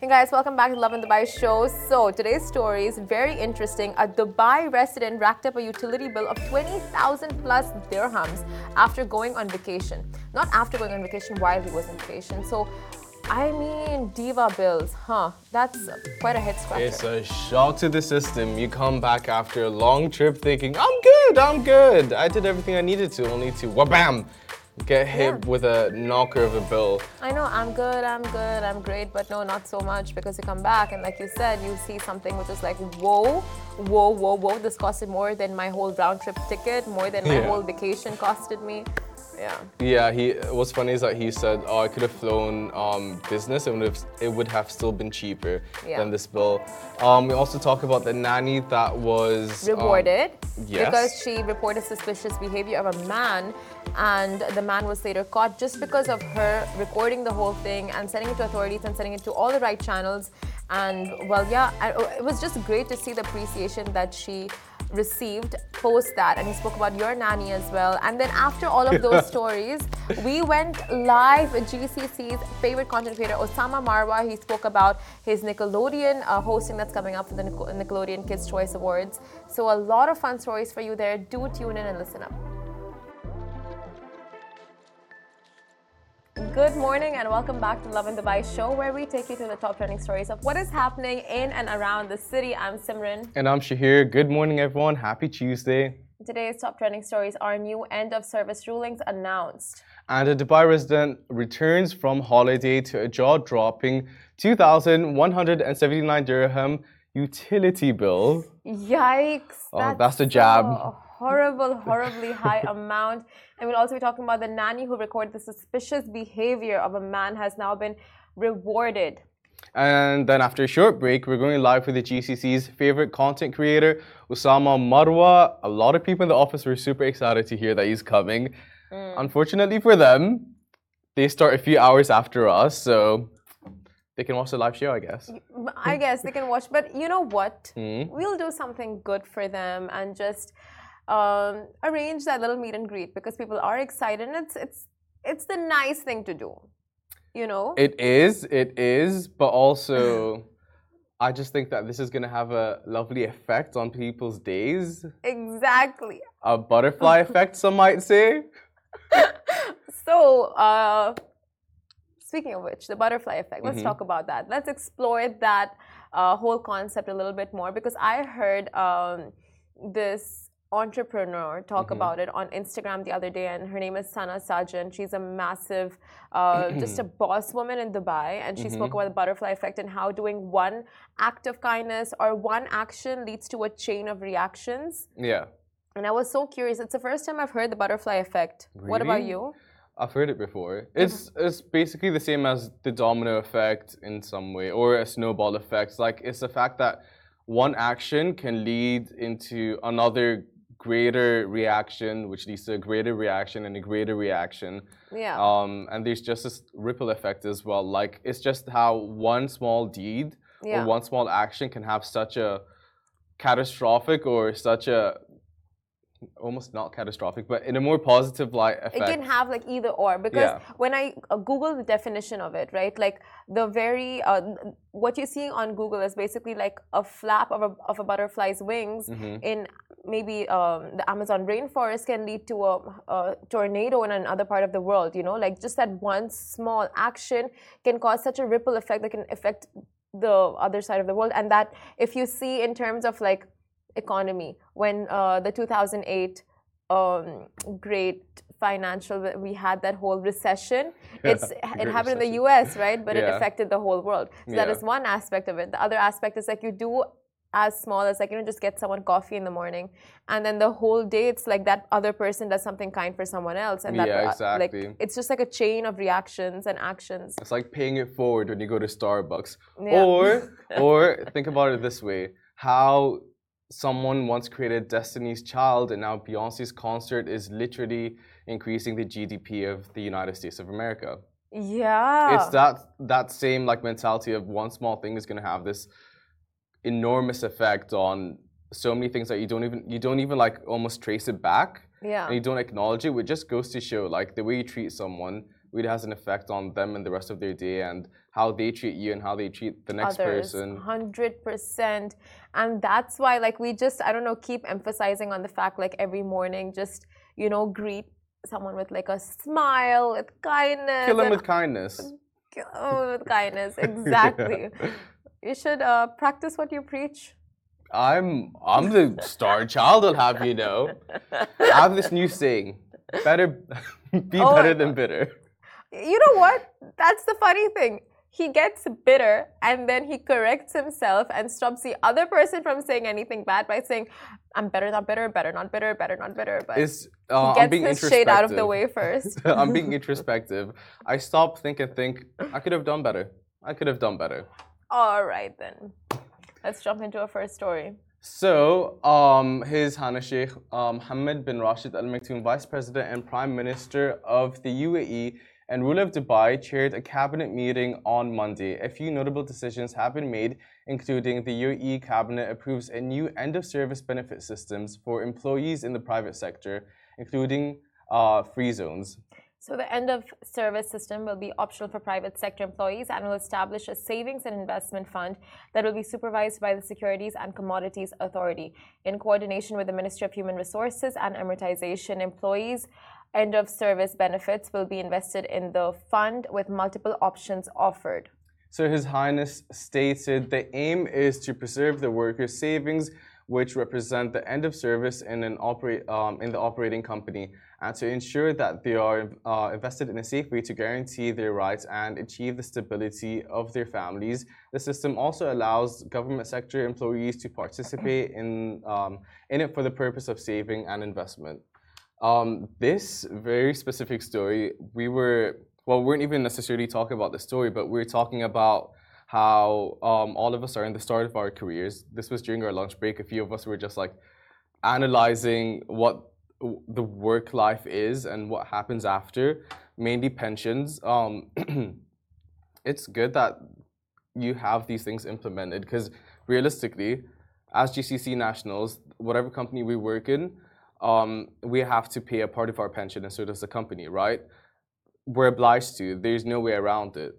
Hey guys, welcome back to Lovin Dubai show. So today's story is very interesting. A Dubai resident racked up a utility bill of 20,000 plus dirhams after going on vacation. Not after going on vacation, while he was on vacation. So I mean, DEWA bills, huh? That's quite a head scratcher. It's a shock to the system. You come back after a long trip thinking, I'm good, I'm good. I did everything I needed to, only to wabam, get hit Yeah. with a knocker of a bill. I know I'm good, I'm good, I'm great, but no, not so much because you come back and, like you said, you see something which is like, whoa, whoa, whoa, whoa, this costed more than my whole round trip ticket, more than my Yeah. whole vacation costed me. Yeah. Yeah, he. What's funny is that he said, "Oh, I could have flown um, business, and it would have, it would have still been cheaper Yeah. than this bill." Um, we also talk about the nanny that was um, rewarded yes. because she reported suspicious behavior of a man and the man was later caught just because of her recording the whole thing and sending it to authorities and sending it to all the right channels and well yeah I- it was just great to see the appreciation that she received post that and he spoke about your nanny as well. And then after all of those stories we went live with GCC's favorite content creator Osama Marwah. He spoke about his Nickelodeon uh, hosting that's coming up for the Nic- Nickelodeon Kids Choice Awards. So a lot of fun stories for you there. Do tune in and listen up Good morning and welcome back to Lovin Dubai show where we take you through the top trending stories of what is happening in and around the city. I'm Simran. And I'm Shahir. Good morning, everyone. Happy Tuesday. Today's top trending stories are new end of service rulings announced. And a Dubai resident returns from holiday to a jaw-dropping 2,179 dirham utility bill. Yikes. Oh, that's a jab. A horrible, horribly high amount. And we'll also be talking about the nanny who recorded the suspicious behavior of a man has now been rewarded. And then after a short break, we're going live with the GCC's favorite content creator, Osama Marwah. A lot of people in the office were super excited to hear that he's coming. Unfortunately for them, they start a few hours after us, so they can watch the live show, I guess. I guess they can watch, but you know what? Hmm? We'll do something good for them and just um, arrange that little meet and greet because people are excited. And it's it's it's the nice thing to do, you know. It is, it is, but also I just think that this is going to have a lovely effect on people's days. exactly. A butterfly effect, some might say. So, uh, speaking of which, the butterfly effect. Let's Mhm. talk about that. Let's explore that uh, whole concept a little bit more because I heard um, this entrepreneur talk Mhm. about it on Instagram the other day, and her name is Sana Sajan. She's a massive, uh, just a boss woman in Dubai, and she spoke Mhm. about the butterfly effect and how doing one act of kindness or one action leads to a chain of reactions. Yeah. And I was so curious. It's the first time I've heard the butterfly effect. What about you? I've heard it before. It's it's basically the same as the domino effect in some way, or a snowball effect. Like it's the fact that one action can lead into another greater reaction, which leads to a greater reaction and a greater reaction. Yeah. Um, and there's just this ripple effect as well. Like it's just how one small deed Yeah. or one small action can have such a catastrophic or such a almost not catastrophic, but in a more positive light effect. it can have like either or because Yeah. when i uh, google the definition of it right like the very uh, what you see on google is basically like a flap of a, of a butterfly's wings Mhm. in maybe um, the amazon rainforest can lead to a, a tornado in another part of the world you know like just that one small action can cause such a ripple effect that can affect the other side of the world and that if you see in terms of like economy when uh, the 2008 um, great financial we had that whole recession it's it happened in the. US right but it affected the whole world so that Yeah. is one aspect of it the other aspect is like you do as small as like you know just get someone coffee in the morning and then the whole day it's like that other person does something kind for someone else and that Yeah, uh, like exactly. it's just like a chain of reactions and actions It's like paying it forward when you go to Starbucks. Yeah. Or or think about it this way. How someone once created Destiny's Child and now Beyonce's concert is literally increasing the GDP of the United States of America. yeah. It's that that same like mentality of one small thing is gonna have this enormous effect on so many things that you don't even you don't even like almost trace it back. Yeah. And you don't acknowledge it, which just goes to show like the way you treat someone really has an effect on them and the rest of their day and how they treat you and how they treat the next Others, person. Hundred percent, and that's why, like, we just I don't know, keep emphasizing on the fact, like, every morning, just you know, greet someone with like a smile, with kindness. Kill them with kindness. kill 'em with kindness. Exactly. You should uh, practice what you preach. I'm I'm the star child. I'll have you know. I have this new saying: better be Oh better than bitter. You know what? That's the funny thing. He gets bitter and then he corrects himself and stops the other person from saying anything bad by saying, I'm better, not bitter, better, not bitter, better, not bitter. But It's he uh, I'm gets his shade out of the way first. I'm being introspective. I stop, think, and think. I could have done better. I could have done better. All right, then. Let's jump into our first story. So, um, His Highness Sheikh um, Mohammed bin Rashid Al Maktoum, Vice President and Prime Minister of the UAE and ruler of Dubai, chaired a cabinet meeting on Monday. A few notable decisions have been made, including the UAE cabinet approves a new end-of-service benefit systems for employees in the private sector, including uh, free zones. So the end of service system will be optional for private sector employees and will establish a savings and investment fund that will be supervised by the Securities and Commodities Authority in coordination with the Ministry of Human Resources and Emiratisation. Employees end of service benefits will be invested in the fund with multiple options offered. So His Highness stated the aim is to preserve the workers' savings, which represent the end of service in an um, in the operating company, and to ensure that they are uh, invested in a safe way to guarantee their rights and achieve the stability of their families. The system also allows government sector employees to participate in um, in it for the purpose of saving and investment. Um, this very specific story, we were well, we weren't even necessarily talking about the story, but we were talking about how um, all of us are in the start of our careers. This was during our lunch break. A few of us were just like analyzing what the work life is and what happens after, mainly pensions. Um, it's good that you have these things implemented because realistically, as GCC nationals, whatever company we work in, um, we have to pay a part of our pension, and so does the company, right? We're obliged to. There's no way around it.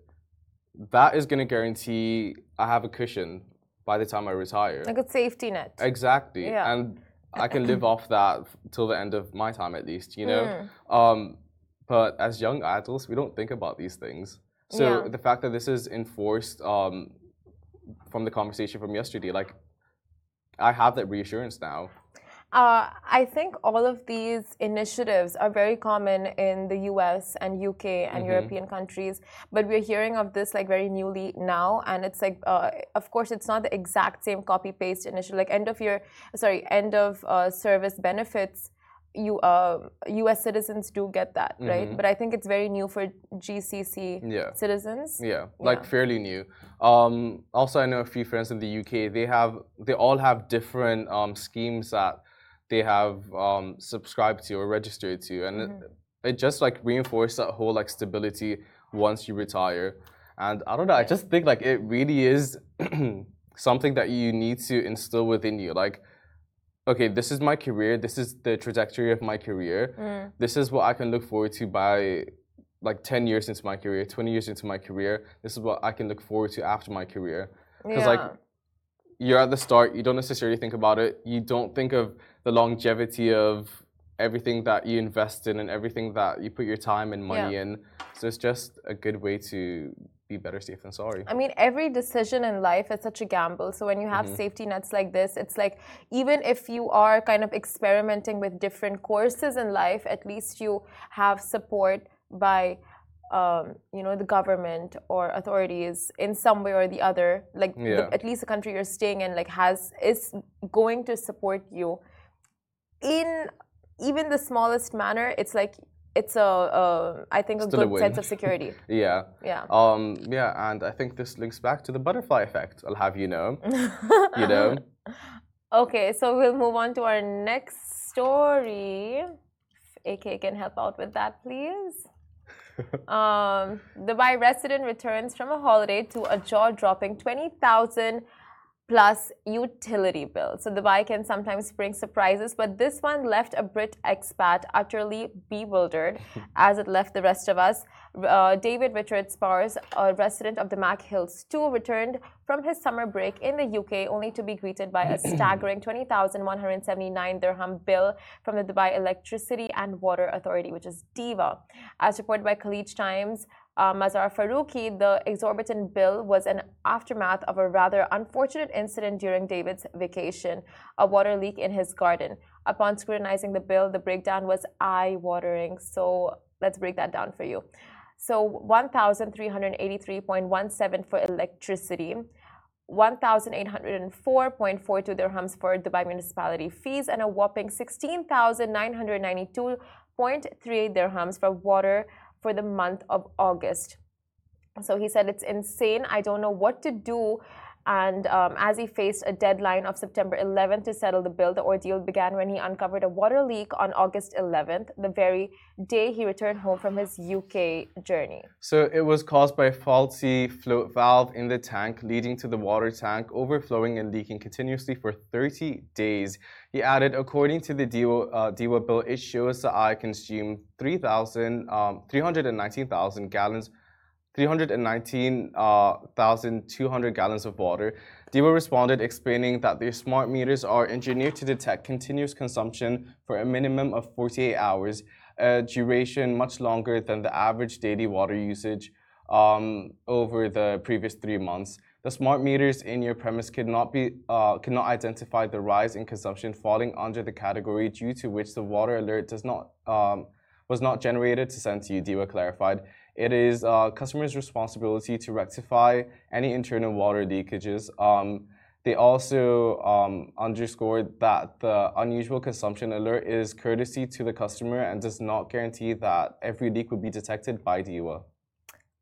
That is going to guarantee I have a cushion by the time I retire. Like a safety net. Exactly. Yeah. And I can live off that till the end of my time at least, you know? Mm. Um, but as young adults, we don't think about these things. So Yeah. the fact that this is enforced um, from the conversation from yesterday, like, I have that reassurance now. Uh, I think all of these initiatives are very common in the US and UK and European countries, but we're hearing of this like very newly now. And it's like, uh, of course, it's not the exact same copy paste initiative, like end of year, sorry, end of uh, service benefits. You, uh, US citizens do get that, right? But I think it's very new for GCC Yeah. citizens. Yeah, like Yeah. fairly new. Um, also, I know a few friends in the UK. They have, they all have different um, schemes that they have um, subscribed to or registered to, and it, it just like reinforces that whole like stability once you retire. And I don't know. I just think like it really is something that you need to instill within you. Like, okay, this is my career. This is the trajectory of my career. This is what I can look forward to by like 10 years into my career, 20 years into my career. This is what I can look forward to after my career. Because like Yeah. You're at the start, you don't necessarily think about it. You don't think of the longevity of everything that you invest in and everything that you put your time and money Yeah. in. So it's just a good way to be better safe than sorry. I mean, every decision in life is such a gamble. So when you have mm-hmm. safety nets like this, it's like even if you are kind of experimenting with different courses in life, at least you have support by, um, you know, the government or authorities in some way or the other. Like the, at least the country you're staying in, like has is going to support you in even the smallest manner. It's like it's a, a I think a Still good win. sense of security. Yeah. Yeah. Um, yeah, and I think this links back to the butterfly effect, I'll have you know. you know? Okay, so we'll move on to our next story. If AK can help out with that, please. Um, Dubai resident returns from a holiday to a jaw-dropping 20,000 plus utility bill. So Dubai can sometimes bring surprises, but this one left a Brit expat utterly bewildered as it left the rest of us. Uh, David Richard Spars, a resident of Damac Hills 2, returned from his summer break in the UK only to be greeted by a staggering 20,179 dirham bill from the Dubai Electricity and Water Authority, which is DEWA. As reported by Khaleej Times, uh, Mazhar Farooqui, the exorbitant bill was an aftermath of a rather unfortunate incident during David's vacation, a water leak in his garden. Upon scrutinizing the bill, the breakdown was eye watering. So let's break that down for you. So 1,383.17 for electricity. 1,804.42 dirhams for Dubai municipality fees and a whopping 16,992.38 dirhams for water for the month of August. So he said, It's insane. I don't know what to do. And um, as he faced a deadline of September 11th to settle the bill, the ordeal began when he uncovered a water leak on August 11th, the very day he returned home from his UK journey. So it was caused by a faulty float valve in the tank, leading to the water tank overflowing and leaking continuously for 30 days. He added, according to the DEWA, uh, bill, it shows that I consumed 3,000, um, 319,000 gallons 319,200 uh, gallons of water. DEWA responded explaining that their smart meters are engineered to detect continuous consumption for a minimum of 48 hours, a duration much longer than the average daily water usage um, over the previous three months. The smart meters in your premise cannot be uh, cannot identify the rise in consumption falling under the category due to which the water alert does not um, was not generated to send to you. DEWA clarified. It is uh, customers' responsibility to rectify any internal water leakages. Um, they also um, underscored that the unusual consumption alert is courtesy to the customer and does not guarantee that every leak will be detected by DEWA.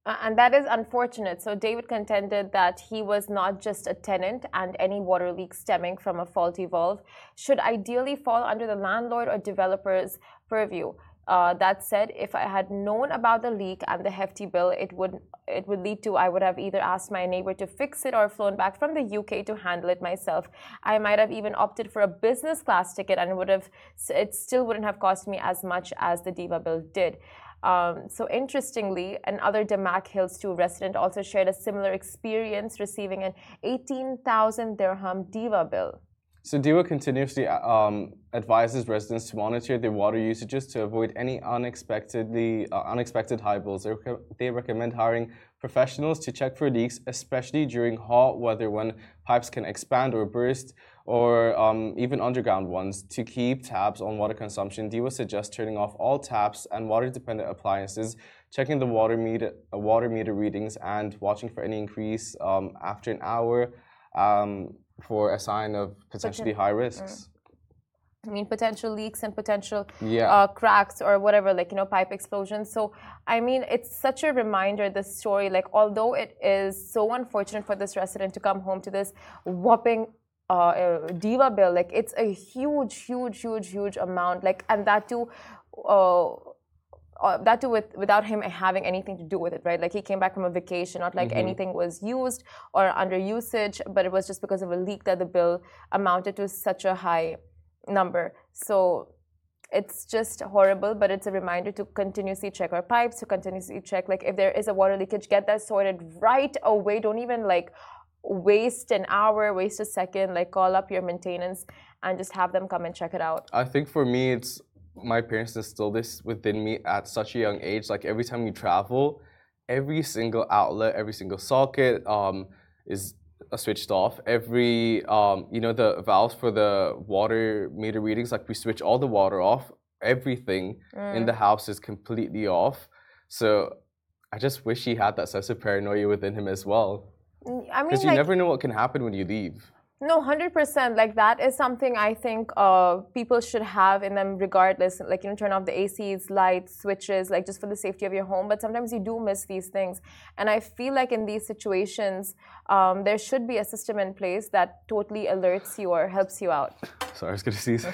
Uh, and that is unfortunate. So, David contended that he was not just a tenant, and any water leak stemming from a faulty valve should ideally fall under the landlord or developer's purview. Uh, that said, if I had known about the leak and the hefty bill, it would it would lead to I would have either asked my neighbor to fix it or flown back from the UK to handle it myself. I might have even opted for a business class ticket and would have it still wouldn't have cost me as much as the DEWA bill did. Um, so interestingly, another Damac Hills 2 resident also shared a similar experience receiving an 18,000 dirham DEWA bill. So DEWA continuously uh, um, advises residents to monitor their water usages to avoid any unexpectedly uh, unexpected high bills. They, rec they, recommend hiring professionals to check for leaks, especially during hot weather when pipes can expand or burst, or um, even underground ones. To keep tabs on water consumption, DEWA suggests turning off all taps and water-dependent appliances, checking the water meter, uh, water meter readings, and watching for any increase um, after an hour. For a sign of potentially high risks. Mm. I mean, potential leaks and potential yeah. uh, cracks or whatever, like, you know, pipe explosions. So, I mean, it's such a reminder, this story, like, although it is so unfortunate for this resident to come home to this whopping uh, uh, DEWA bill, like, it's a huge, huge, huge, huge amount. Like, and that too, uh, that too with, without him having anything to do with it, right? Like he came back from a vacation, not like mm-hmm. anything was used or under usage, but it was just because of a leak that the bill amounted to such a high number. So it's just horrible, but it's a reminder to continuously check our pipes, to continuously check like if there is a water leakage, get that sorted right away. Don't even like waste an hour, waste a second, like call up your maintenance and just have them come and check it out. I think for me it's my parents instilled this within me at such a young age. Like every time we travel, every single outlet, every single socket um, is switched off. Every um, you know the valves for the water meter readings, like we switch all the water off. Everything mm. in the house is completely off. So I just wish he had that sense of paranoia within him as well. Mm, I mean, because you like, never know what can happen when you leave. No, 100%. Like that is something I think uh, people should have in them regardless. Like, you know, turn off the ACs, lights, switches, like just for the safety of your home. But sometimes you do miss these things. And I feel like in these situations, um, there should be a system in place that totally alerts you or helps you out. Sorry, I was to sneeze.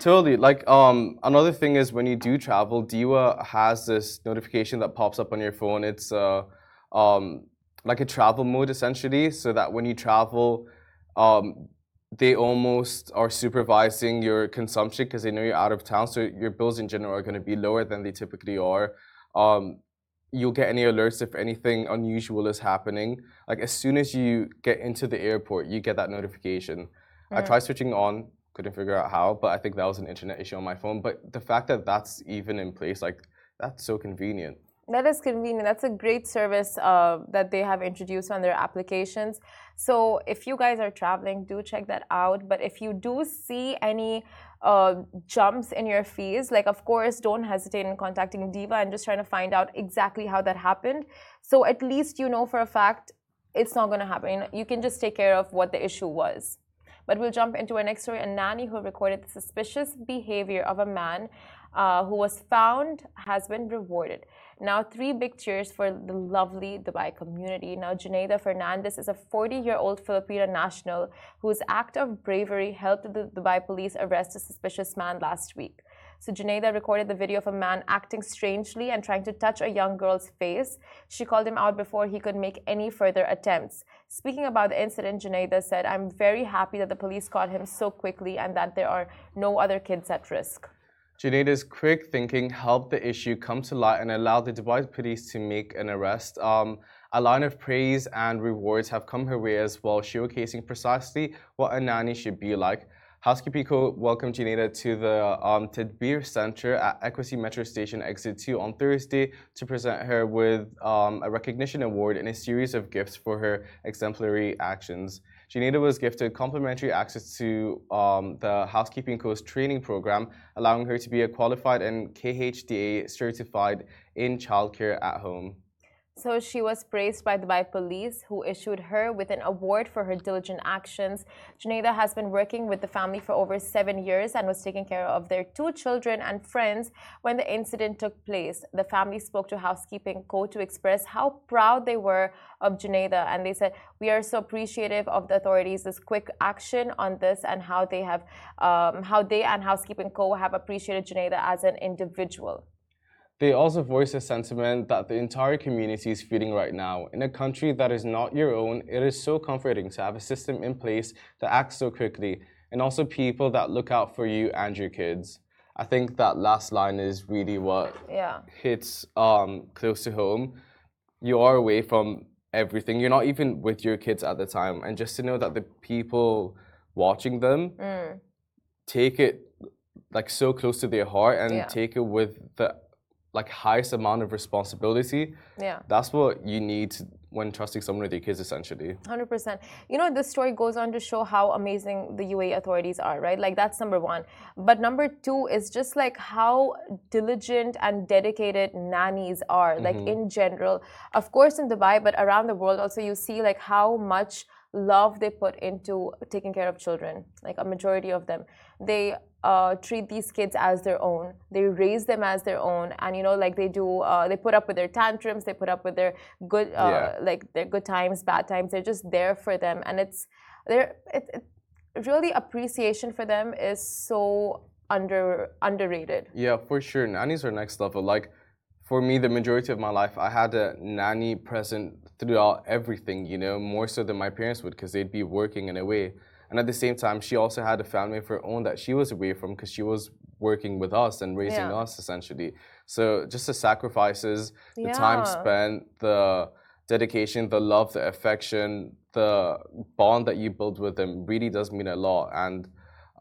totally. Like, um, another thing is when you do travel, DEWA has this notification that pops up on your phone. It's uh, um, like a travel mode essentially, so that when you travel, um, they almost are supervising your consumption because they know you're out of town. So your bills in general are going to be lower than they typically are. Um, you'll get any alerts if anything unusual is happening. Like as soon as you get into the airport, you get that notification. I Mm. tried switching on, couldn't figure out how, but I think that was an internet issue on my phone. But the fact that that's even in place, like that's so convenient. That is convenient. That's a great service uh, that they have introduced on their applications. So if you guys are traveling, do check that out. But if you do see any uh, jumps in your fees, like of course, don't hesitate in contacting DEWA and just trying to find out exactly how that happened. So at least you know for a fact it's not going to happen. You can just take care of what the issue was. But we'll jump into our next story. A nanny who recorded the suspicious behavior of a man uh, who was found has been rewarded. Now, three big cheers for the lovely Dubai community. Now, Junaida Fernandez is a 40 year old Filipino national whose act of bravery helped the Dubai police arrest a suspicious man last week. So, Junaida recorded the video of a man acting strangely and trying to touch a young girl's face. She called him out before he could make any further attempts. Speaking about the incident, Junaida said, I'm very happy that the police caught him so quickly and that there are no other kids at risk. Junaida's quick thinking helped the issue come to light and allowed the Dubai police to make an arrest. Um, a line of praise and rewards have come her way as well, showcasing precisely what a nanny should be like. Housekeeping Co welcomed Junaida to the um, Tadbeer Center at Equiti Metro Station Exit 2 on Thursday to present her with um, a recognition award and a series of gifts for her exemplary actions. Junaida was gifted complimentary access to um, the Housekeeping Co's training program, allowing her to be a qualified and KHDA certified in childcare at home. So she was praised by Dubai police, who issued her with an award for her diligent actions. Junaida has been working with the family for over seven years and was taking care of their two children and friends when the incident took place. The family spoke to Housekeeping Co. to express how proud they were of Junaida, and they said, "We are so appreciative of the authorities' this quick action on this and how they have, um, how they and Housekeeping Co. have appreciated Junaida as an individual." They also voice a sentiment that the entire community is feeling right now. In a country that is not your own, it is so comforting to have a system in place that acts so quickly, and also people that look out for you and your kids. I think that last line is really what Yeah. hits um, close to home. You are away from everything. You're not even with your kids at the time, and just to know that the people watching them Mm. take it like so close to their heart and Yeah. take it with the like highest amount of responsibility. Yeah. That's what you need to, when trusting someone with your kids, essentially. Hundred percent. You know, this story goes on to show how amazing the UAE authorities are, right? Like that's number one. But number two is just like how diligent and dedicated nannies are, like mm-hmm. in general. Of course, in Dubai, but around the world also, you see like how much love they put into taking care of children. Like a majority of them, they uh, treat these kids as their own. They raise them as their own, and you know, like they do. Uh, they put up with their tantrums. They put up with their good, uh, Yeah. like their good times, bad times. They're just there for them, and it's they're it, it, really appreciation for them is so under underrated. Yeah, for sure. Nannies are next level. Like, for me, the majority of my life, I had a nanny present throughout everything, you know, more so than my parents would because they'd be working in a away. And at the same time, she also had a family of her own that she was away from because she was working with us and raising Yeah. us essentially. So just the sacrifices, the time spent, the dedication, the love, the affection, the bond that you build with them really does mean a lot. And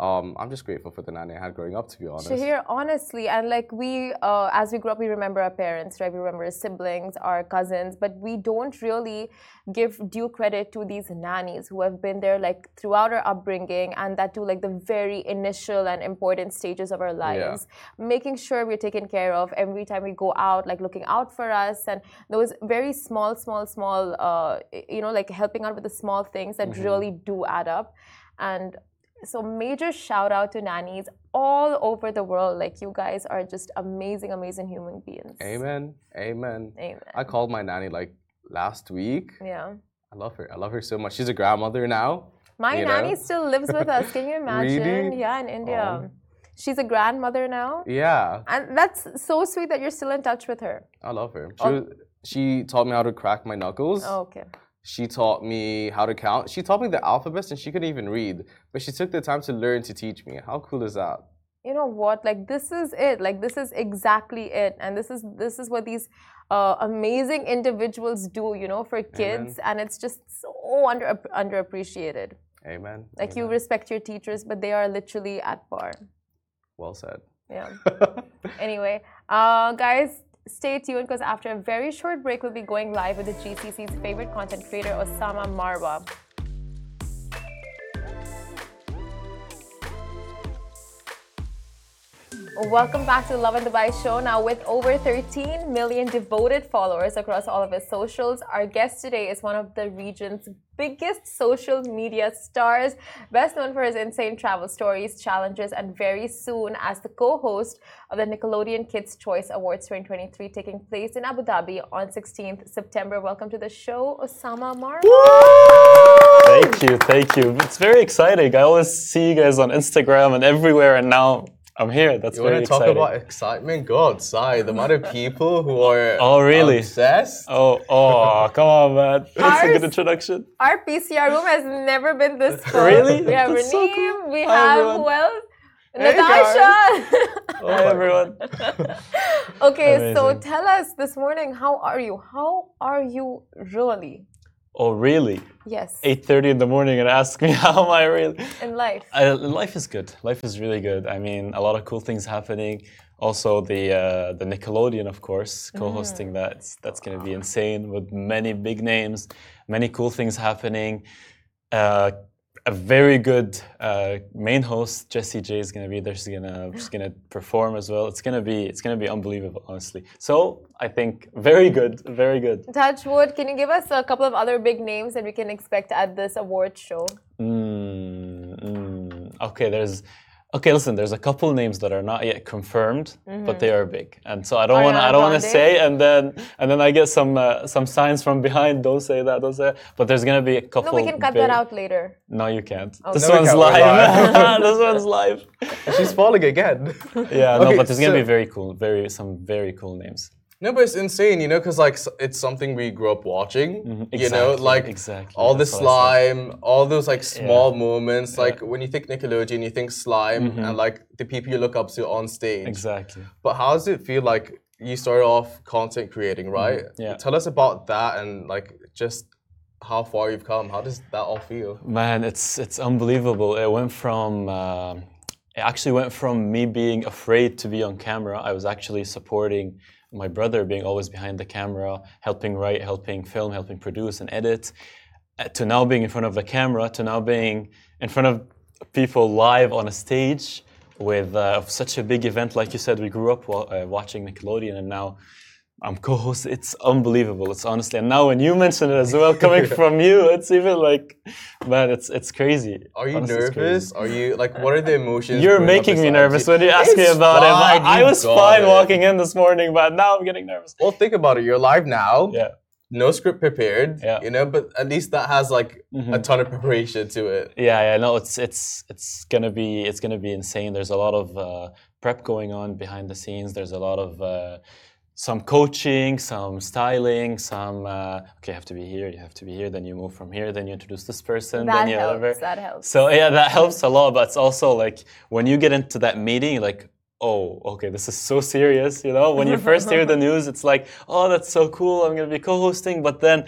um, I'm just grateful for the nanny I had growing up, to be honest. Shahir, honestly, and like we, uh, as we grow up, we remember our parents, right? We remember our siblings, our cousins, but we don't really give due credit to these nannies who have been there like throughout our upbringing and that to like the very initial and important stages of our lives, making sure we're taken care of every time we go out, like looking out for us, and those very small, small, small, uh, you know, like helping out with the small things that really do add up, and so major shout out to nannies all over the world like you guys are just amazing amazing human beings Amen. Amen. amen I called my nanny like last week. yeah I love her. I love her so much. She's a grandmother now. my nanny know? still lives with us can you imagine Really? yeah in india Oh. she's a grandmother now Yeah, and that's so sweet that you're still in touch with her I love her. She, Oh. was, she taught me how to crack my knuckles. oh, okay She taught me how to count. She taught me the alphabet and she couldn't even read. But she took the time to learn to teach me. How cool is that? You know what? Like this is it. Like this is exactly it. And this is this is what these uh, amazing individuals do, you know, for kids. Amen. And it's just so under underappreciated. Amen. Like Amen. you respect your teachers, but they are literally at par. Well said. Yeah. anyway, uh, guys, stay tuned because after a very short break, we'll be going live with the GCC's favorite content creator, Osama Marwah. Welcome back to the Lovin Dubai show. Now, with over 13 million devoted followers across all of his socials, our guest today is one of the region's biggest social media stars, best known for his insane travel stories, challenges, and very soon as the co host of the Nickelodeon Kids' Choice Awards 2023, taking place in Abu Dhabi on 16th September. Welcome to the show, Osama Mar. Thank you, thank you. It's very exciting. I always see you guys on Instagram and everywhere, and now I'm here. That's you very want to talk exciting. about excitement? Go outside. The amount of people who are oh really obsessed. Oh oh, come on, man. That's a good introduction. Our PCR room has never been this full. Really? We have That's so Raneem. cool. We Hi, have everyone. who else? Hey, Natasha. Oh, hi everyone. okay, so tell us this morning, how are you? How are you really? Oh really? Yes, 8:30 in the morning and ask me how am I really? in life. Uh, life is good. Life is really good. I mean, a lot of cool things happening. Also, the uh, the Nickelodeon, of course, co-hosting that. That's going to be insane with many big names, many cool things happening. Uh, a very good uh, main host, Jessie J, is going to be there. She's gonna she's gonna perform as well. It's gonna be it's gonna be unbelievable, honestly. So I think very good, very good. Touchwood, can you give us a couple of other big names that we can expect at this award show? Mm, mm, okay, there's okay. Listen, there's a couple names that are not yet confirmed, but they are big, and so I don't want I don't want to say, and then and then I get some uh, some signs from behind. Don't say that. Don't say. That. But there's gonna be a couple. No, we can cut big- that out later. No, you can't. Oh. This No, one's can't. We're live. live. this one's live. She's falling again. Yeah, no, but there's gonna be very cool, very some very cool names. No, but it's insane, you know, because like it's something we grew up watching. You know, Mm-hmm. Exactly, like exactly, all the that's I slime, all those like small moments. Like when you think Nickelodeon, you think slime Mm-hmm. and like the people you look up to on stage. Exactly. But how does it feel like you started off content creating, right? Mm-hmm. yeah. Tell us about that and like just how far you've come. How does that all feel? Man, it's it's unbelievable. It went from um it actually went from me being afraid to be on camera. I was actually supporting my brother being always behind the camera, helping write, helping film, helping produce and edit, uh, to now being in front of the camera, to now being in front of people live on a stage with uh, such a big event. Like you said, we grew up wa- uh, watching Nickelodeon, and now I'm co-host. It's unbelievable. It's honestly, and now when you mention it as well, coming from you, it's even like, man, it's it's crazy. Are you Honestly, nervous? Are you like what are the emotions? You're making me nervous when you ask me about it. fine, but I you was fine it. walking in this morning, but now I'm getting nervous. Well, think about it. You're live now. Yeah. No script prepared. Yeah. Mm-hmm. You know, but at least that has like a ton of preparation to it. Yeah, yeah, no, it's it's it's gonna be it's gonna be insane. There's a lot of uh, prep going on behind the scenes. There's a lot of uh, some coaching, some styling, some uh, okay, you have to be here, you have to be here. Then you move from here. Then you introduce this person. That then you helps. whatever. That helps. So yeah, that helps a lot. But it's also like when you get into that meeting, like, oh, okay, this is so serious. You know, when you first hear the news, it's like, oh, that's so cool. I'm gonna be co-hosting. But then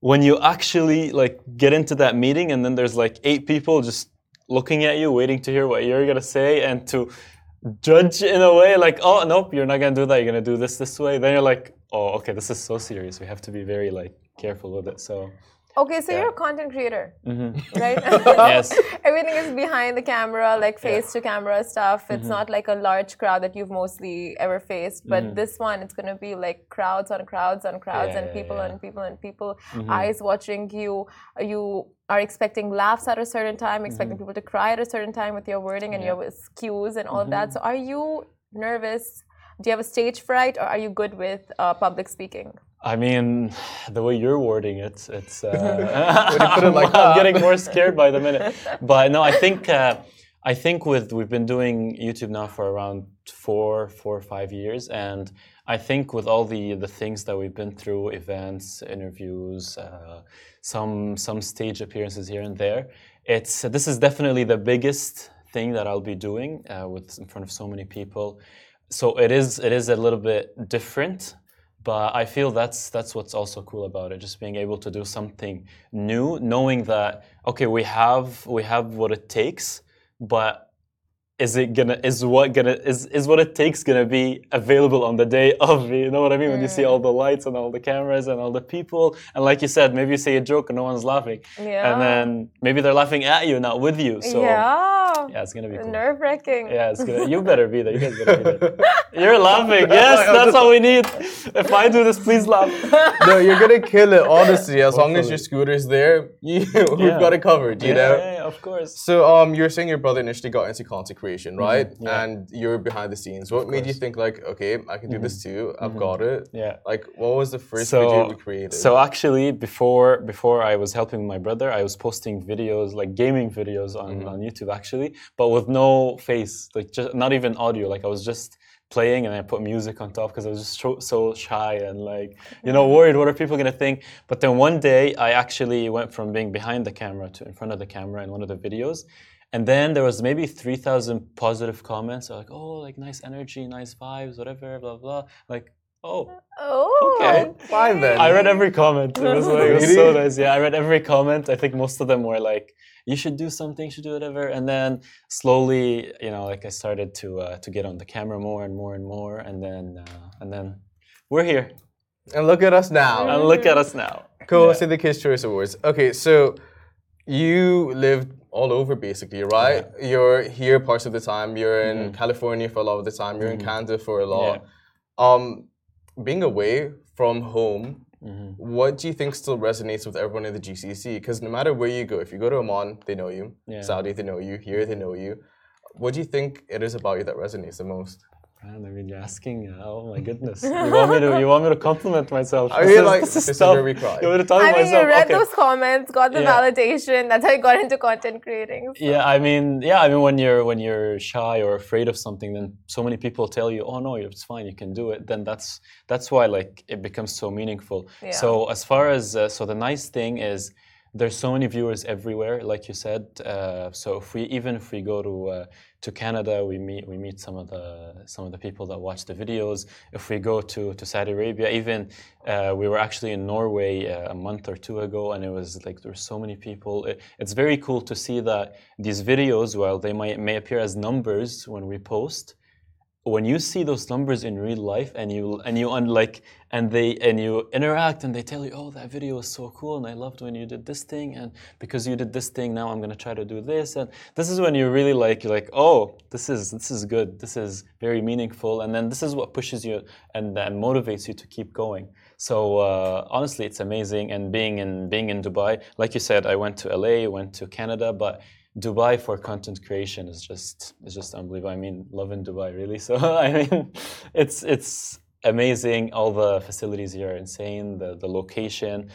when you actually like get into that meeting, and then there's like eight people just looking at you, waiting to hear what you're gonna say, and to judge in a way like, oh, nope, you're not gonna do that. You're gonna do this this way. Then you're like, oh, okay, this is so serious. We have to be very like careful with it. So Okay, so you're a content creator, Mm-hmm. right? yes. Everything is behind the camera, like face to camera stuff. It's Mm-hmm. not like a large crowd that you've mostly ever faced. But this one, it's going to be like crowds on crowds on crowds Yeah, and yeah, people yeah. Mm-hmm. and people and people, eyes watching you. You are expecting laughs at a certain time, expecting Mm-hmm. people to cry at a certain time with your wording and your cues and all of Mm-hmm. that. So are you nervous? Do you have a stage fright or are you good with uh, public speaking? I mean, the way you're wording it, it's. Uh, it like I'm getting more scared by the minute. But no, I think uh, I think with we've been doing YouTube now for around four, four or five years, and I think with all the the things that we've been through, events, interviews, uh, some some stage appearances here and there, it's this is definitely the biggest thing that I'll be doing uh, with in front of so many people. So it is it is a little bit different, but I feel that's that's what's also cool about it. Just being able to do something new, knowing that okay, we have we have what it takes but is it gonna is what gonna is is what it takes gonna be available on the day of you know what I mean when you see all mm. the lights and all the cameras and all the people and like you said maybe you say a joke and no one's laughing Yeah. and then maybe they're laughing at you not with you so yeah. yeah it's gonna be cool Nerve wracking. yeah it's gonna you better be there you guys better be there you're laughing yes that's all we need if I do this please laugh no, you're gonna kill it. Honestly, as long as your scooter's there, you, we've Yeah. got it covered. You yeah, know. yeah, of course So, um, you're saying your brother initially got into content creation, right? Mm-hmm. yeah. And you're behind the scenes. What made you course. Mm-hmm. think like, okay, I can do this too. I've got it. yeah Like, what was the first video you created? So actually, before before I was helping my brother, I was posting videos like gaming videos on, Mm-hmm. on YouTube actually, but with no face, like just not even audio. Like I was just playing and I put music on top because I was just so, so shy and like you know worried what are people gonna think. But then one day I actually went from being behind the camera to in front of the camera in one of the videos. And then there was maybe 3,000 positive comments like, oh, like nice energy, nice vibes, whatever, blah, blah. Like, oh, Oh. Okay. Fine then. I read every comment. It was like it was so nice. Yeah, I read every comment. I think most of them were like, "You should do something. You should do whatever." And then slowly, you know, like I started to uh, to get on the camera more and more and more, and then uh, and then we're here. And look at us now. And look at us now. Cool. Yeah. See the Kids Choice Awards. Okay, so you lived all over basically, right? You're here parts of the time. You're in California for a lot of the time. You're in Canada for a lot. Um, being away from home, Mm-hmm. what do you think still resonates with everyone in the GCC? Because no matter where you go, if you go to Oman, they know you. Yeah. Saudi, they know you. Here, they know you. What do you think it is about you that resonates the most? Man, I mean, you're asking. Uh, oh my goodness! You want me to? You want me to compliment myself? I This feel is- like this this is is tough. where we cry. You want me to talk I mean, myself? you read Okay. those comments, got the Yeah. validation. That's how you got into content creating. so- Yeah, I mean, yeah, I mean, when you're when you're shy or afraid of something, then so many people tell you, "Oh no, it's fine, you can do it." Then that's that's why like it becomes so meaningful. Yeah. So as far as uh, so the nice thing is there's so many viewers everywhere, like you said. Uh, so if we even if we go to uh, to Canada, we meet we meet some of the some of the people that watch the videos. If we go to to Saudi Arabia, even uh, we were actually in Norway uh, a month or two ago, and it was like there were so many people. It, it's very cool to see that these videos, while they might may appear as numbers when we post, when you see those numbers in real life and you and you unlike and they and you interact and they tell you oh that video was so cool and i loved when you did this thing and because you did this thing now i'm going to try to do this. And this is when you really like you're like oh this is this is good. This is very meaningful. And then this is what pushes you and, and motivates you to keep going. So uh, honestly it's amazing and being in being in dubai like you said i went to la went to canada but Dubai for content creation is just is just unbelievable. I mean, love in Dubai really. So I mean, it's it's amazing. All the facilities here are insane. The the location,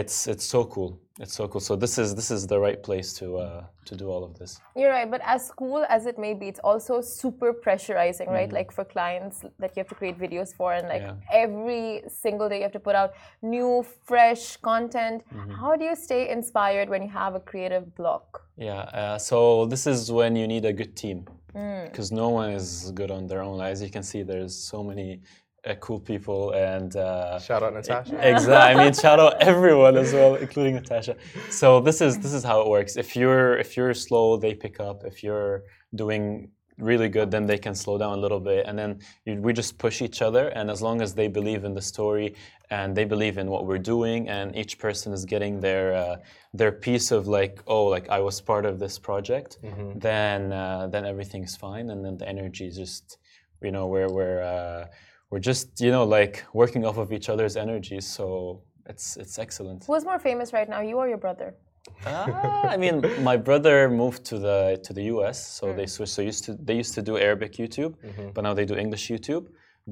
it's it's so cool. It's so cool. So this is this is the right place to uh, to do all of this. You're right, but as cool as it may be, it's also super pressurizing, right? Like for clients that you have to create videos for, and like Mm-hmm. Yeah. every single day you have to put out new, fresh content. Mm-hmm. How do you stay inspired when you have a creative block? Yeah. Uh, so this is when you need a good team Mm. because no one is good on their own. As you can see, there's so many uh, cool people and. Uh, Shout out Natasha. exactly. I mean, shout out everyone as well, including Natasha. So this is this is how it works. If you're if you're slow, they pick up. If you're doing really good, then they can slow down a little bit, and then you, we just push each other. And as long as they believe in the story and they believe in what we're doing, and each person is getting their uh, their piece of like, oh, like I was part of this project, then uh, then everything's fine, and then the energy is just, you know, we're we're uh, we're just you know like working off of each other's energy. So it's it's excellent. Who's more famous right now, you or your brother? Ah, I mean, my brother moved to the to the U.S., so they switched. So used to they used to do Arabic YouTube, but now they do English YouTube.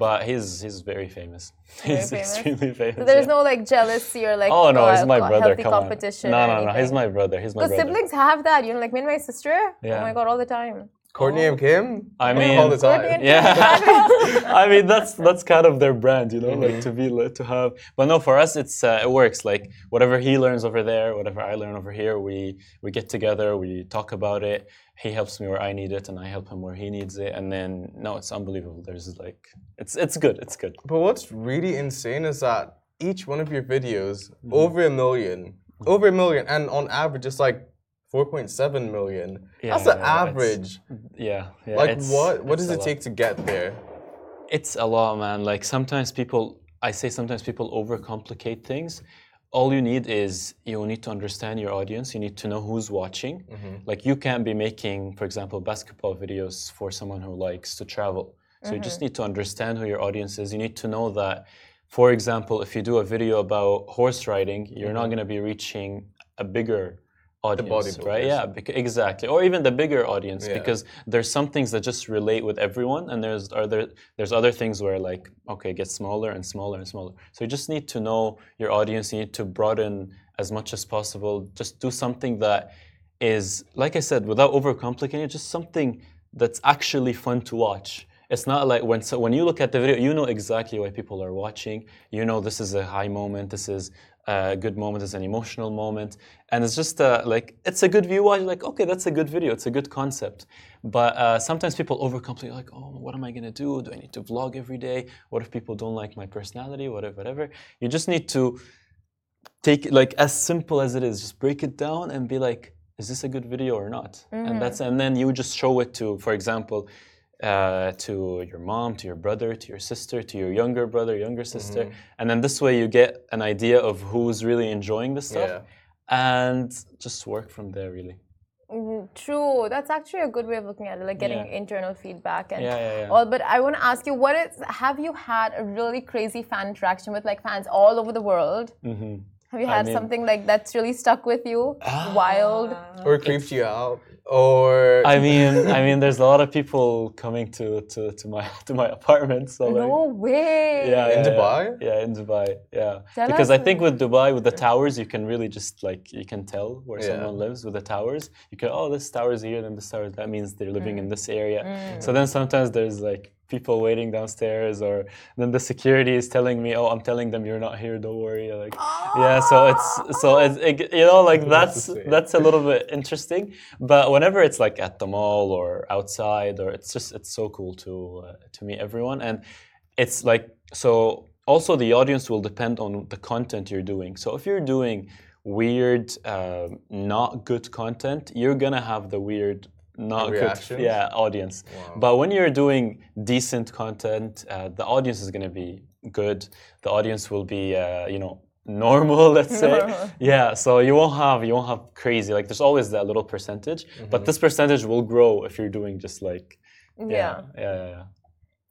but he's he's very famous. he's famous? extremely famous. So there's yeah. no like jealousy or like Oh no, he's my brother. Come competition. on. No, no, no. He's my brother. He's my Because brother. siblings have that, you know, like me and my sister. Oh Yeah. my god, all the time. Kourtney and Kim. I mean, all the time. Yeah, I mean that's that's kind of their brand, you know, Mm-hmm. like to be to have. But no, for us, it's uh, it works. Like whatever he learns over there, whatever I learn over here, we we get together, we talk about it. He helps me where I need it, and I help him where he needs it. And then no, it's unbelievable. There's like it's it's good. It's good. But what's really insane is that each one of your videos Mm-hmm. over a million, over a million, and on average it's like 4.7 million. That's the Yeah, yeah, it's- average. Yeah, yeah. Like it's- what? What it's does a it lot. take to get there? It's a lot, man. Like sometimes people, I say sometimes people overcomplicate things. All you need is you need to understand your audience. You need to know who's watching. Mm-hmm. Like you can't be making, for example, basketball videos for someone who likes to travel. So you just mm-hmm. need to understand who your audience is. You need to know that, for example, if you do a video about horse riding, you're not mm-hmm. going to be reaching a bigger audience, right? Yeah, exactly. Or even the bigger audience, Yeah. because there's some things that just relate with everyone, and there's are there there's other things where like okay, it gets smaller and smaller and smaller. So you just need to know your audience. You need to broaden as much as possible. Just do something that is, like I said, without overcomplicating it, just something that's actually fun to watch. It's not like when so when you look at the video, you know exactly why people are watching. You know this is a high moment. This is a good moment. It's an emotional moment, and it's just uh, like it's a good view. Watch like okay, that's a good video. It's a good concept. But uh, sometimes people overcomplicate. Like oh, what am I gonna do? Do I need to vlog every day? What if people don't like my personality? Whatever, whatever. You just need to take it like as simple as it is. Just break it down and be like, is this a good video or not? And that's and then you just show it to, for example, uh, to your mom, to your brother, to your sister, to your younger brother, younger sister, and then this way you get an idea of who's really enjoying the stuff, Yeah. and just work from there. Really. Mm, True. That's actually a good way of looking at it, like getting Yeah. internal feedback and Yeah, yeah, yeah. all. But I want to ask you, what is? Have you had a really crazy fan interaction with like fans all over the world? hmm Have you I had mean- something like that's really stuck with you? Wild. Or it creeps you out? Or I mean, I mean, there's a lot of people coming to, to, to my to my apartment. So like, No way. yeah, In yeah, Dubai? Yeah. yeah, in Dubai. Yeah, Tell because us I think with Dubai, with the towers, you can really just like you can tell where Yeah. someone lives with the towers. You can oh, this tower is here, then this tower. That means they're living Mm. in this area. So then sometimes there's like people waiting downstairs, or then the security is telling me, oh, I'm telling them you're not here. Don't worry. Like, yeah. So it's so it's it, you know like that's that's a little bit interesting. But whenever it's like at the mall or outside, or it's just it's so cool to uh, to meet everyone, and it's like so. Also, the audience will depend on the content you're doing. So if you're doing weird, uh, not good content, you're gonna have the weird, not good, yeah, audience. But when you're doing decent content, uh, the audience is gonna be good. The audience will be, uh, you know, normal. Let's say, yeah. So you won't have you won't have crazy. Like there's always that little percentage, but this percentage will grow if you're doing just like Yeah. yeah, yeah, yeah. yeah.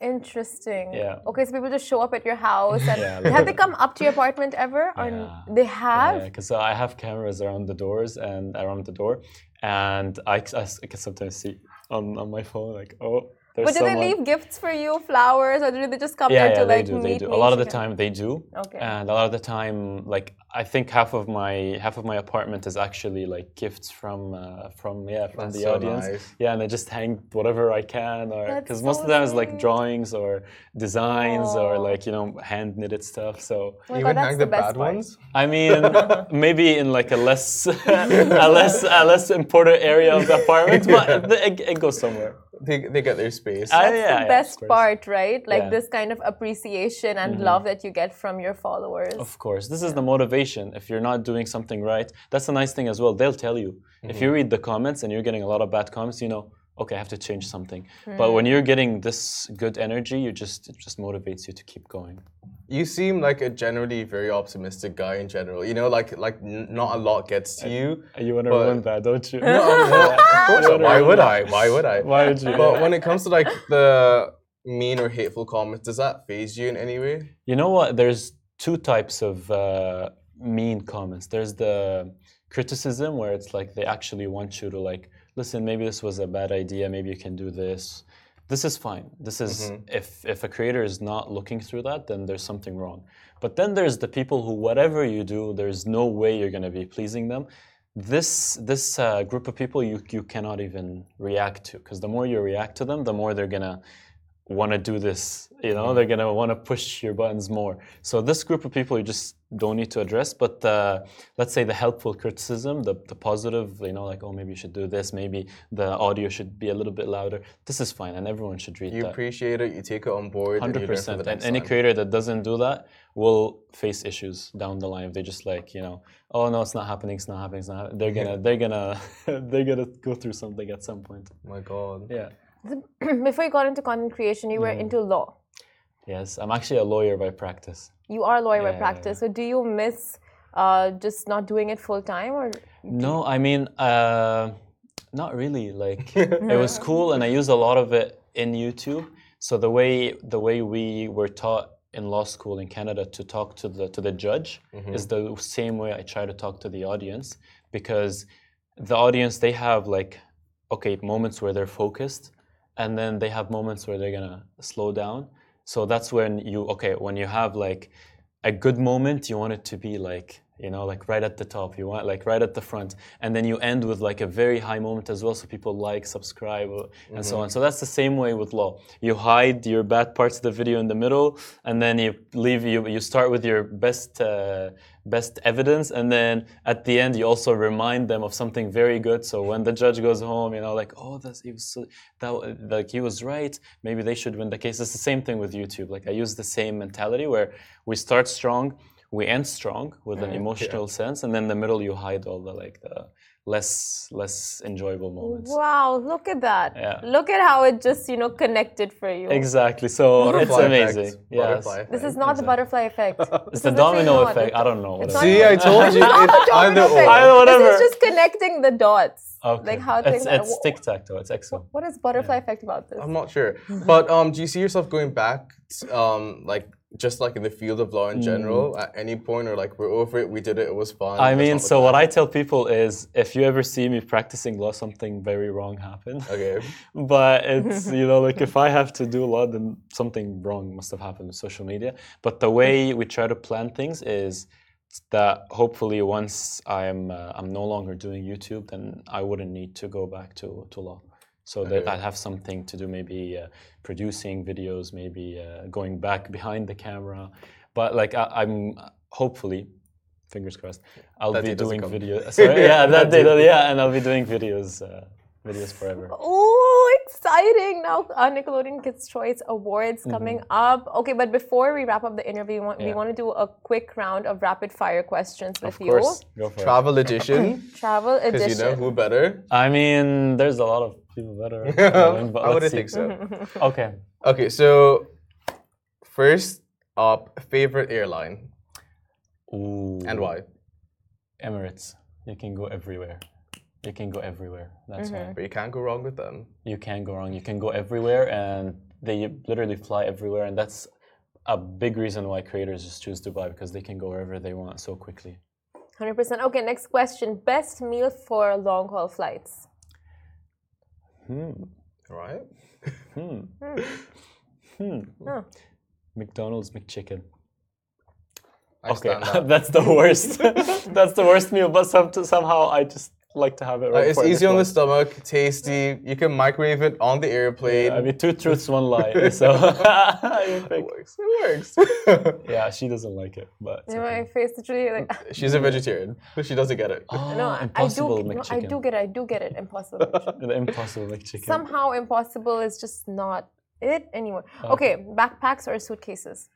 Interesting. Yeah. Okay, so people just show up at your house and Yeah, have they come up to your apartment ever? Or Yeah. they have? Yeah, because I have cameras around the doors and around the door, and I, I can sometimes see on, on my phone like oh there's But do someone. they leave gifts for you, flowers, or do they just come yeah, there yeah, to they like do. meet They do. A lot of the time, they do. Okay. And a lot of the time, like I think half of my half of my apartment is actually like gifts from uh, from yeah from That's the so audience. nice. Yeah, and I just hang whatever I can, or That's because most of them is like drawings or designs or like you know hand knitted stuff. So Oh my even God, that's hang the the bad part. ones? I mean, maybe in like a less, a less, a less important area of the apartment, but it, it goes somewhere. They, they get their space. I- That's yeah, yeah, the of best course. part, right? Like Yeah. Mm-hmm. this kind of appreciation and mm-hmm. love that you get from your followers. Of course, this is the motivation. If you're not doing something right, that's a nice thing as well. They'll tell you. If you mm-hmm. read the comments and you're getting a lot of bad comments, you know, okay, I have to change something. But hmm. when you're getting this good energy, you just it just motivates you to keep going. You seem like a generally very optimistic guy in general. You know, like like n- not a lot gets to you. You want to ruin that, don't you? No, of course. Why would I? Why would I? Why would you? But when it comes to like the mean or hateful comments, does that faze you in any way? You know what? There's two types of uh, mean comments. There's the criticism where it's like they actually want you to like listen. Maybe this was a bad idea. Maybe you can do this. This is fine. This is if if a creator is not looking through that, then there's something wrong. But then there's the people who whatever you do, there's no way you're going to be pleasing them. This this uh, group of people you you cannot even react to because the more you react to them, the more they're gonna want to do this. You know, they're gonna want to push your buttons more. So this group of people you just don't need to address. But uh, let's say the helpful criticism, the the positive, you know, like oh maybe you should do this, maybe the audio should be a little bit louder. This is fine, and everyone should read that. You that. appreciate it, you take it on board, and you Hundred learn for percent. the And any creator that doesn't do that will face issues down the line. If they just like you know, oh no, it's not happening. It's not happening. It's not. Happening. They're gonna. They're gonna. they're gonna go through something at some point. my God. Yeah. Before you got into content creation, you were Mm. into law. Yes, I'm actually a lawyer by practice. You are a lawyer by Yeah, yeah, practice. So do you miss uh, just not doing it full time, or No, I mean, uh, not really. Like it was cool, and I used a lot of it in YouTube. So the way the way we were taught in law school in Canada to talk to the to the judge is the same way I try to talk to the audience because the audience they have like okay moments where they're focused, and then they have moments where they're gonna slow down. So that's when you okay when you have like a good moment you want it to be like you know like right at the top. You want like right at the front. And then you end with like a very high moment as well so people like subscribe and so on. So that's the same way with law. You hide your bad parts of the video in the middle and then you leave you you start with your best uh, best evidence and then at the end you also remind them of something very good. So when the judge goes home you know like oh that's he was so, that like he was right. Maybe they should win the case. It's the same thing with youtube. Like i use the same mentality where we start strong we end strong with an emotional sense and then in the middle you hide all the like the less less enjoyable moments wow, look at that! Yeah. Look at how it just you know connected for you. exactly so it's amazing effect. yes Butterfly This effect. is not the butterfly effect. it's the is literally domino not. effect i don't know It's not. See, I told you. Not it- the domino either effect. or. Either whatever. This is just connecting the dots. okay. Like how it's, things. are- it's tic tac toe it's excellent what is butterfly effect about this? I'm not sure. But um, do you see yourself going back, um, like just like in the field of law in general, at any point, or like we're over it, we did it, it was fun. Mm. I mean, so what. I tell people is if you ever see me practicing law, something very wrong happened. Okay. but it's, you know, like if I have to do law, then something wrong must have happened with social media. But the way we try to plan things is that hopefully once I'm, uh, I'm no longer doing YouTube, then I wouldn't need to go back to, to law. So that I'd have something to do, maybe uh, producing videos, maybe uh, going back behind the camera. But like I, I'm hopefully, fingers crossed, I'll That be doing videos. Sorry, yeah, that day, yeah, and I'll be doing videos, uh, videos forever. Oh, exciting! Now uh, Nickelodeon Kids Choice Awards coming up. Okay, but before we wrap up the interview, we want, we Mm-hmm. Want to do a quick round of rapid fire questions with Of course, you. go for it. Travel edition, Travel edition. because edition. you know who better. I mean, there's a lot of people better. traveling, but I wouldn't see. think so. Okay. Okay, so first up, favorite airline Ooh. and why? Emirates. You can go everywhere. You can go everywhere. That's why. But you can't go wrong with them. You can go wrong. You can go everywhere, and they literally fly everywhere, and that's a big reason why creators just choose Dubai because they can go wherever they want so quickly. 100%. Okay, next question. Best meal for long haul flights? Hmm. Right? Hmm. Hmm. Huh. McDonald's McChicken. I Okay, that's the worst. that's the worst meal, but some, somehow I just like to have it Uh, right it's easy on the stomach, tasty. You can microwave it on the airplane. I mean, two truths, one lie. So it works. It works. yeah, she doesn't like it, but it's You know, okay. my face literally like. She's a vegetarian, but she doesn't get it. No, Oh, I- I do. impossible No, I do get it. I do get it. Impossible. The impossible McChicken. Somehow, impossible is just not it anymore. Okay, backpacks or suitcases?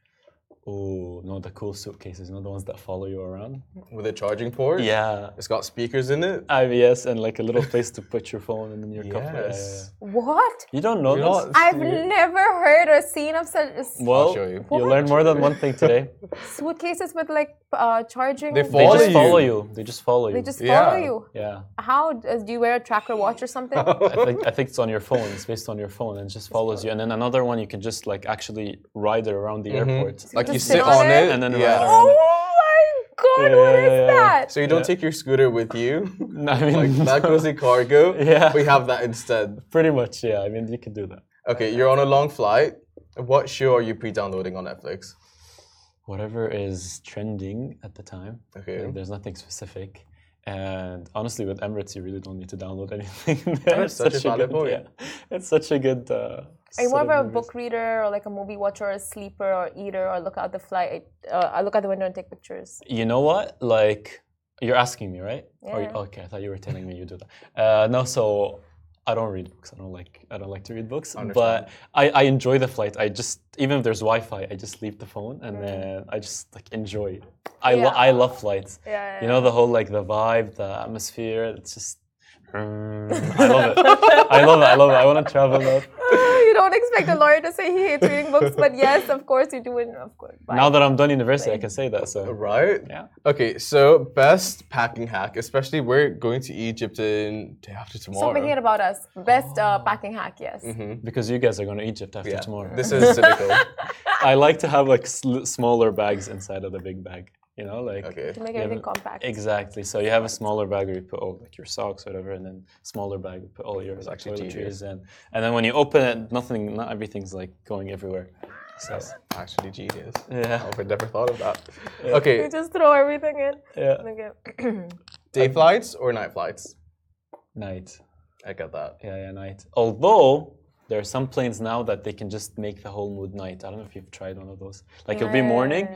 Oh no, the cool suitcases, you know the ones that follow you around. With a charging port. Yeah, It's got speakers in it. IBS and like a little place to put your phone and then your cup. Yeah, yeah, Yes. yeah. What? You don't know You this? know, I've never heard or seen of such Well, show you. you learn more than one thing today. suitcases with like uh, charging. They They Follow just you. follow you. They just follow you. They just follow Yeah. you. yeah. How uh, do you wear a tracker watch or something? I think I think it's on your phone. It's based on your phone and it just follows you. And then another one you can just like actually ride it around the airport. Like you Just sit sit on on it? it, And then yeah. ride around. oh my god! Yeah, what is yeah, yeah. that? So you don't Yeah. take your scooter with you. I mean, Like that goes in cargo. Yeah. We have that instead. pretty much. Yeah, I mean you can do that. Okay, you're on a long flight. What show are you pre-downloading on Netflix? Whatever is trending at the time. Okay. Like, there's nothing specific. And honestly, with Emirates, you really don't need to download anything. That's It's such a valid good, point. yeah, it's such a good. Uh, Are you more of a movies. book reader or like a movie watcher or a sleeper or eater or look out the flight? Uh, I look out the window and take pictures. You know what? Like, you're asking me, right? Or Yeah. okay, I thought you were telling me you do that. Uh, no, so I don't read books. I don't like. I don't like to read books. Understand. But I, I enjoy the flight. I just even if there's Wi-Fi, I just leave the phone and then I just like enjoy. it. I lo- I love flights. Yeah, yeah, You know the whole like the vibe, the atmosphere. It's just. mm, I love it. I love it. I love it. I want to travel up. You don't expect a lawyer to say he hates reading books, but yes, of course you do. And of course, Bye. Now that I'm done university, I can say that. So Right? yeah. Okay, so best packing hack, especially we're going to Egypt in day after tomorrow. So making it about us. Best uh, packing hack, yes. Because you guys are going to Egypt after yeah, tomorrow. this is cynical. I like to have like sl- smaller bags inside of the big bag. You know, like Okay. To make you have everything compact. Exactly. So you have a smaller bag where you put all like your socks, whatever, and then smaller bag you put all your like, actually toiletries and and then when you open it, nothing, not everything's like going everywhere. So That's Actually, genius. yeah, I would never thought of that. Okay, You just throw everything in. yeah. Okay. day flights or night flights? Night. I get that. Yeah, yeah, night. Although there are some planes now that they can just make the whole mood night. I don't know if you've tried one of those. Like it'll be morning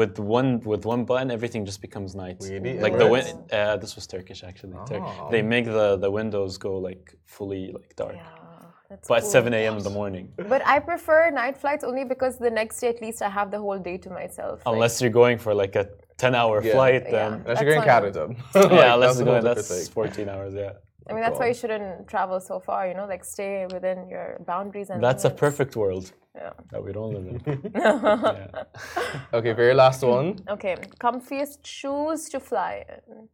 with one with one button, everything just becomes night. Really? Like It the works? win- uh, this was Turkish actually. Tur- Oh. They make the the windows go like fully like dark. Yeah, that's But at cool. 7 a.m. in the morning. But I prefer night flights only because the next day at least I have the whole day to myself. Like, Unless you're going for like a 10 hour Yeah. flight, Yeah. then Unless you're going That's Canada. yeah, Like, let's that's a go. whole different That's thing. 14 hours. Yeah. I mean, that's why you shouldn't travel so far, you know, like stay within your boundaries and That's a perfect world Yeah. that we don't live in. yeah. Okay, very last one. Okay, comfiest shoes to fly in.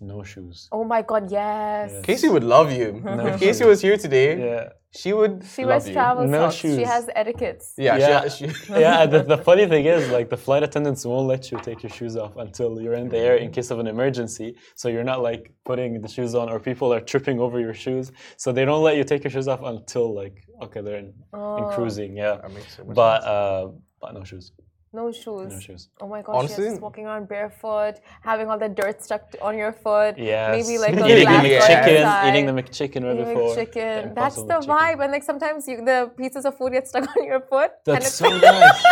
No shoes. Oh my god, yes. Casey would love you. if Casey was here today, Yeah. She would She love wears travel No socks. She has etiquettes. Yeah, Yeah. She, she, yeah, the, the funny thing is, like, the flight attendants won't let you take your shoes off until you're in the air in case of an emergency. So you're not like putting the shoes on, or people are tripping over your shoes. So they don't let you take your shoes off until like okay, they're in, in cruising. Yeah, That makes so much but uh, but no shoes. No shoes. No shoes. Oh my god, Honestly- she's just walking around barefoot, having all the dirt stuck to- on your foot. Yeah. Maybe like a eating the glass Yeah. McChicken, outside. eating the McChicken right Eating before. chicken. the That's the McChicken. vibe. And like sometimes you, the pieces of food get stuck on your foot. and That's it's so nice.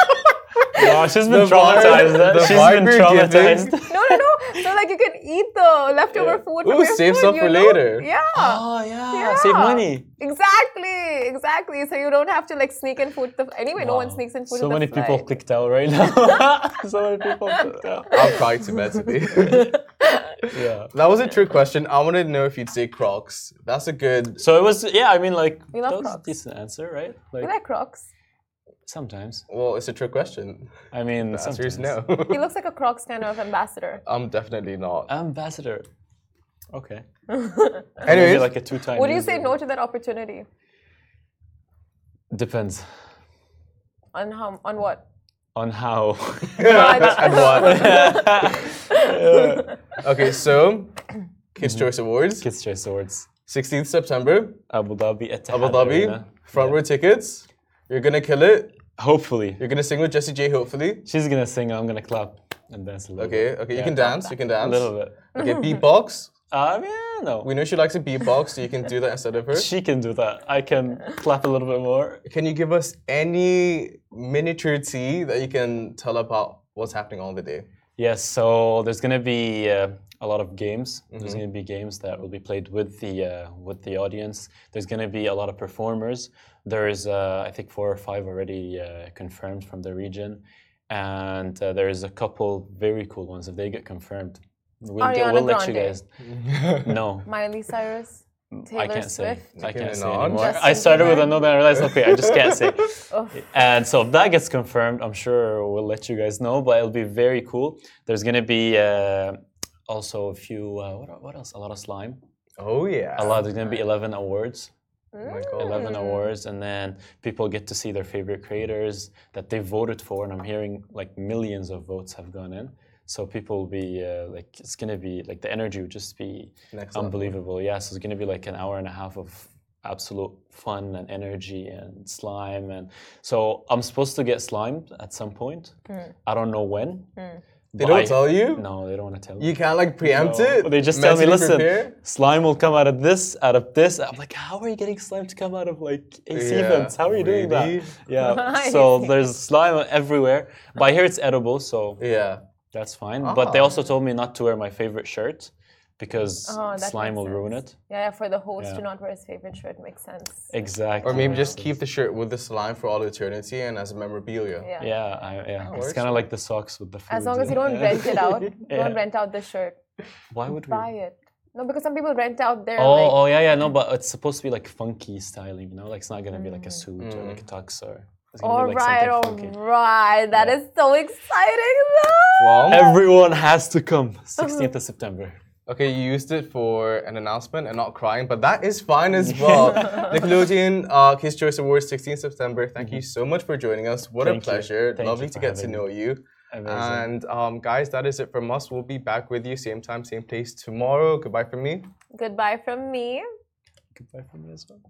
wow, she's been The vibe- traumatized. the she's vibe been you're giving. traumatized. no, no, no. So like you can eat the leftover food Ooh, save some for know? later. Yeah. Oh yeah, yeah. save money. Exactly, exactly. So you don't have to like sneak in food. To, anyway, no one sneaks in food. So many people flight. clicked out right now. so many people clicked out. I'll cry to bed today. Yeah. that was a trick question. I wanted to know if you'd say Crocs. That's a good. So it was, yeah. I mean, like We love that was a Crocs. decent answer, right? Like, You Like like Crocs? Sometimes. Well, it's a trick question. I mean, The answer is sometimes. no. He looks like a Crocs kind of ambassador. I'm definitely not. Ambassador. Okay. Maybe Anyways, like a two-time. Would you say no to that opportunity? Depends On how? On what? on how. and what? Okay, so Kids mm-hmm. Choice Awards, Kids Choice Awards, 16th September, Abu Dhabi, Etihad Abu Dhabi, Arena. front row tickets. You're gonna kill it. Hopefully, You're gonna sing with Jessie J. Hopefully. she's gonna sing. I'm gonna clap and dance a little. Okay, bit. okay, you Yeah. can dance. You can dance. A little bit. Okay, beatbox. Um, yeah, no. We know she likes a beatbox, so you can do that instead of her. She can do that. I can clap a little bit more. Can you give us any miniature tea that you can tell about what's happening on the day? Yes, so there's going to be uh, a lot of games. Mm-hmm. There's going to be games that will be played with the uh, with the audience. There's going to be a lot of performers. There's uh, I think four or five already uh, confirmed from the region, and uh, there's a couple very cool ones if they get confirmed. We'll, get, we'll let you guys. No, Miley Cyrus, Taylor I can't say. Swift. I can't say anymore. Justin I started with another and I realized, okay, I just can't say. And so if that gets confirmed, I'm sure we'll let you guys know, but it'll be very cool. There's going to be uh, also a few, uh, what, what else? A lot of slime. Oh yeah. A lot. There's going to be 11 awards. Oh my god. 11 mm. awards and then people get to see their favorite creators that they voted for and i'm hearing like millions of votes have gone in so people will be uh, like it's going to be like the energy would just be Next level. unbelievable yeah so it's going to be like an hour and a half of absolute fun and energy and slime and so I'm supposed to get slimed at some point. Mm. I don't know when. Mm. They don't I- tell you? No, they don't want to tell you. You can't like preempt No, it? They just tell me, listen, prepare?" slime will come out of this, out of this. I'm like, how are you getting slime to come out of like AC Yeah, vents? How are you doing that? Yeah. So there's slime everywhere. But I hear it's edible, so Yeah. that's fine. But they Ah. also told me not to wear my favorite shirt because Oh, slime makes will ruin it. Yeah, yeah, for the host to not wear his favorite shirt makes sense. Exactly. Or maybe just keep the shirt with the slime for all eternity and as a memorabilia. Yeah. Yeah, I, yeah. it's kind of like the socks with the food. As long as you don't yeah. rent it out, Yeah. don't rent out the shirt. Why would we? Buy it. No, because some people rent out their Oh, like. oh yeah, yeah. No, but it's supposed to be like funky styling. You know, like it's not gonna be like a mm. suit or like a mm. tux or. It's gonna All be like right, something all funky. right. That is so exciting, though. Well, Everyone has to come. 16th of September. Okay, you used it for an announcement and not crying, but that is fine as well. Nickelodeon uh, Kids Choice Awards, 16 September. Thank you so much for joining us. What Thank a pleasure. Lovely to get to know me. you. Amazing. And um, guys, that is it from us. We'll be back with you same time, same place tomorrow. Goodbye from me. Goodbye from me. Goodbye from me as well.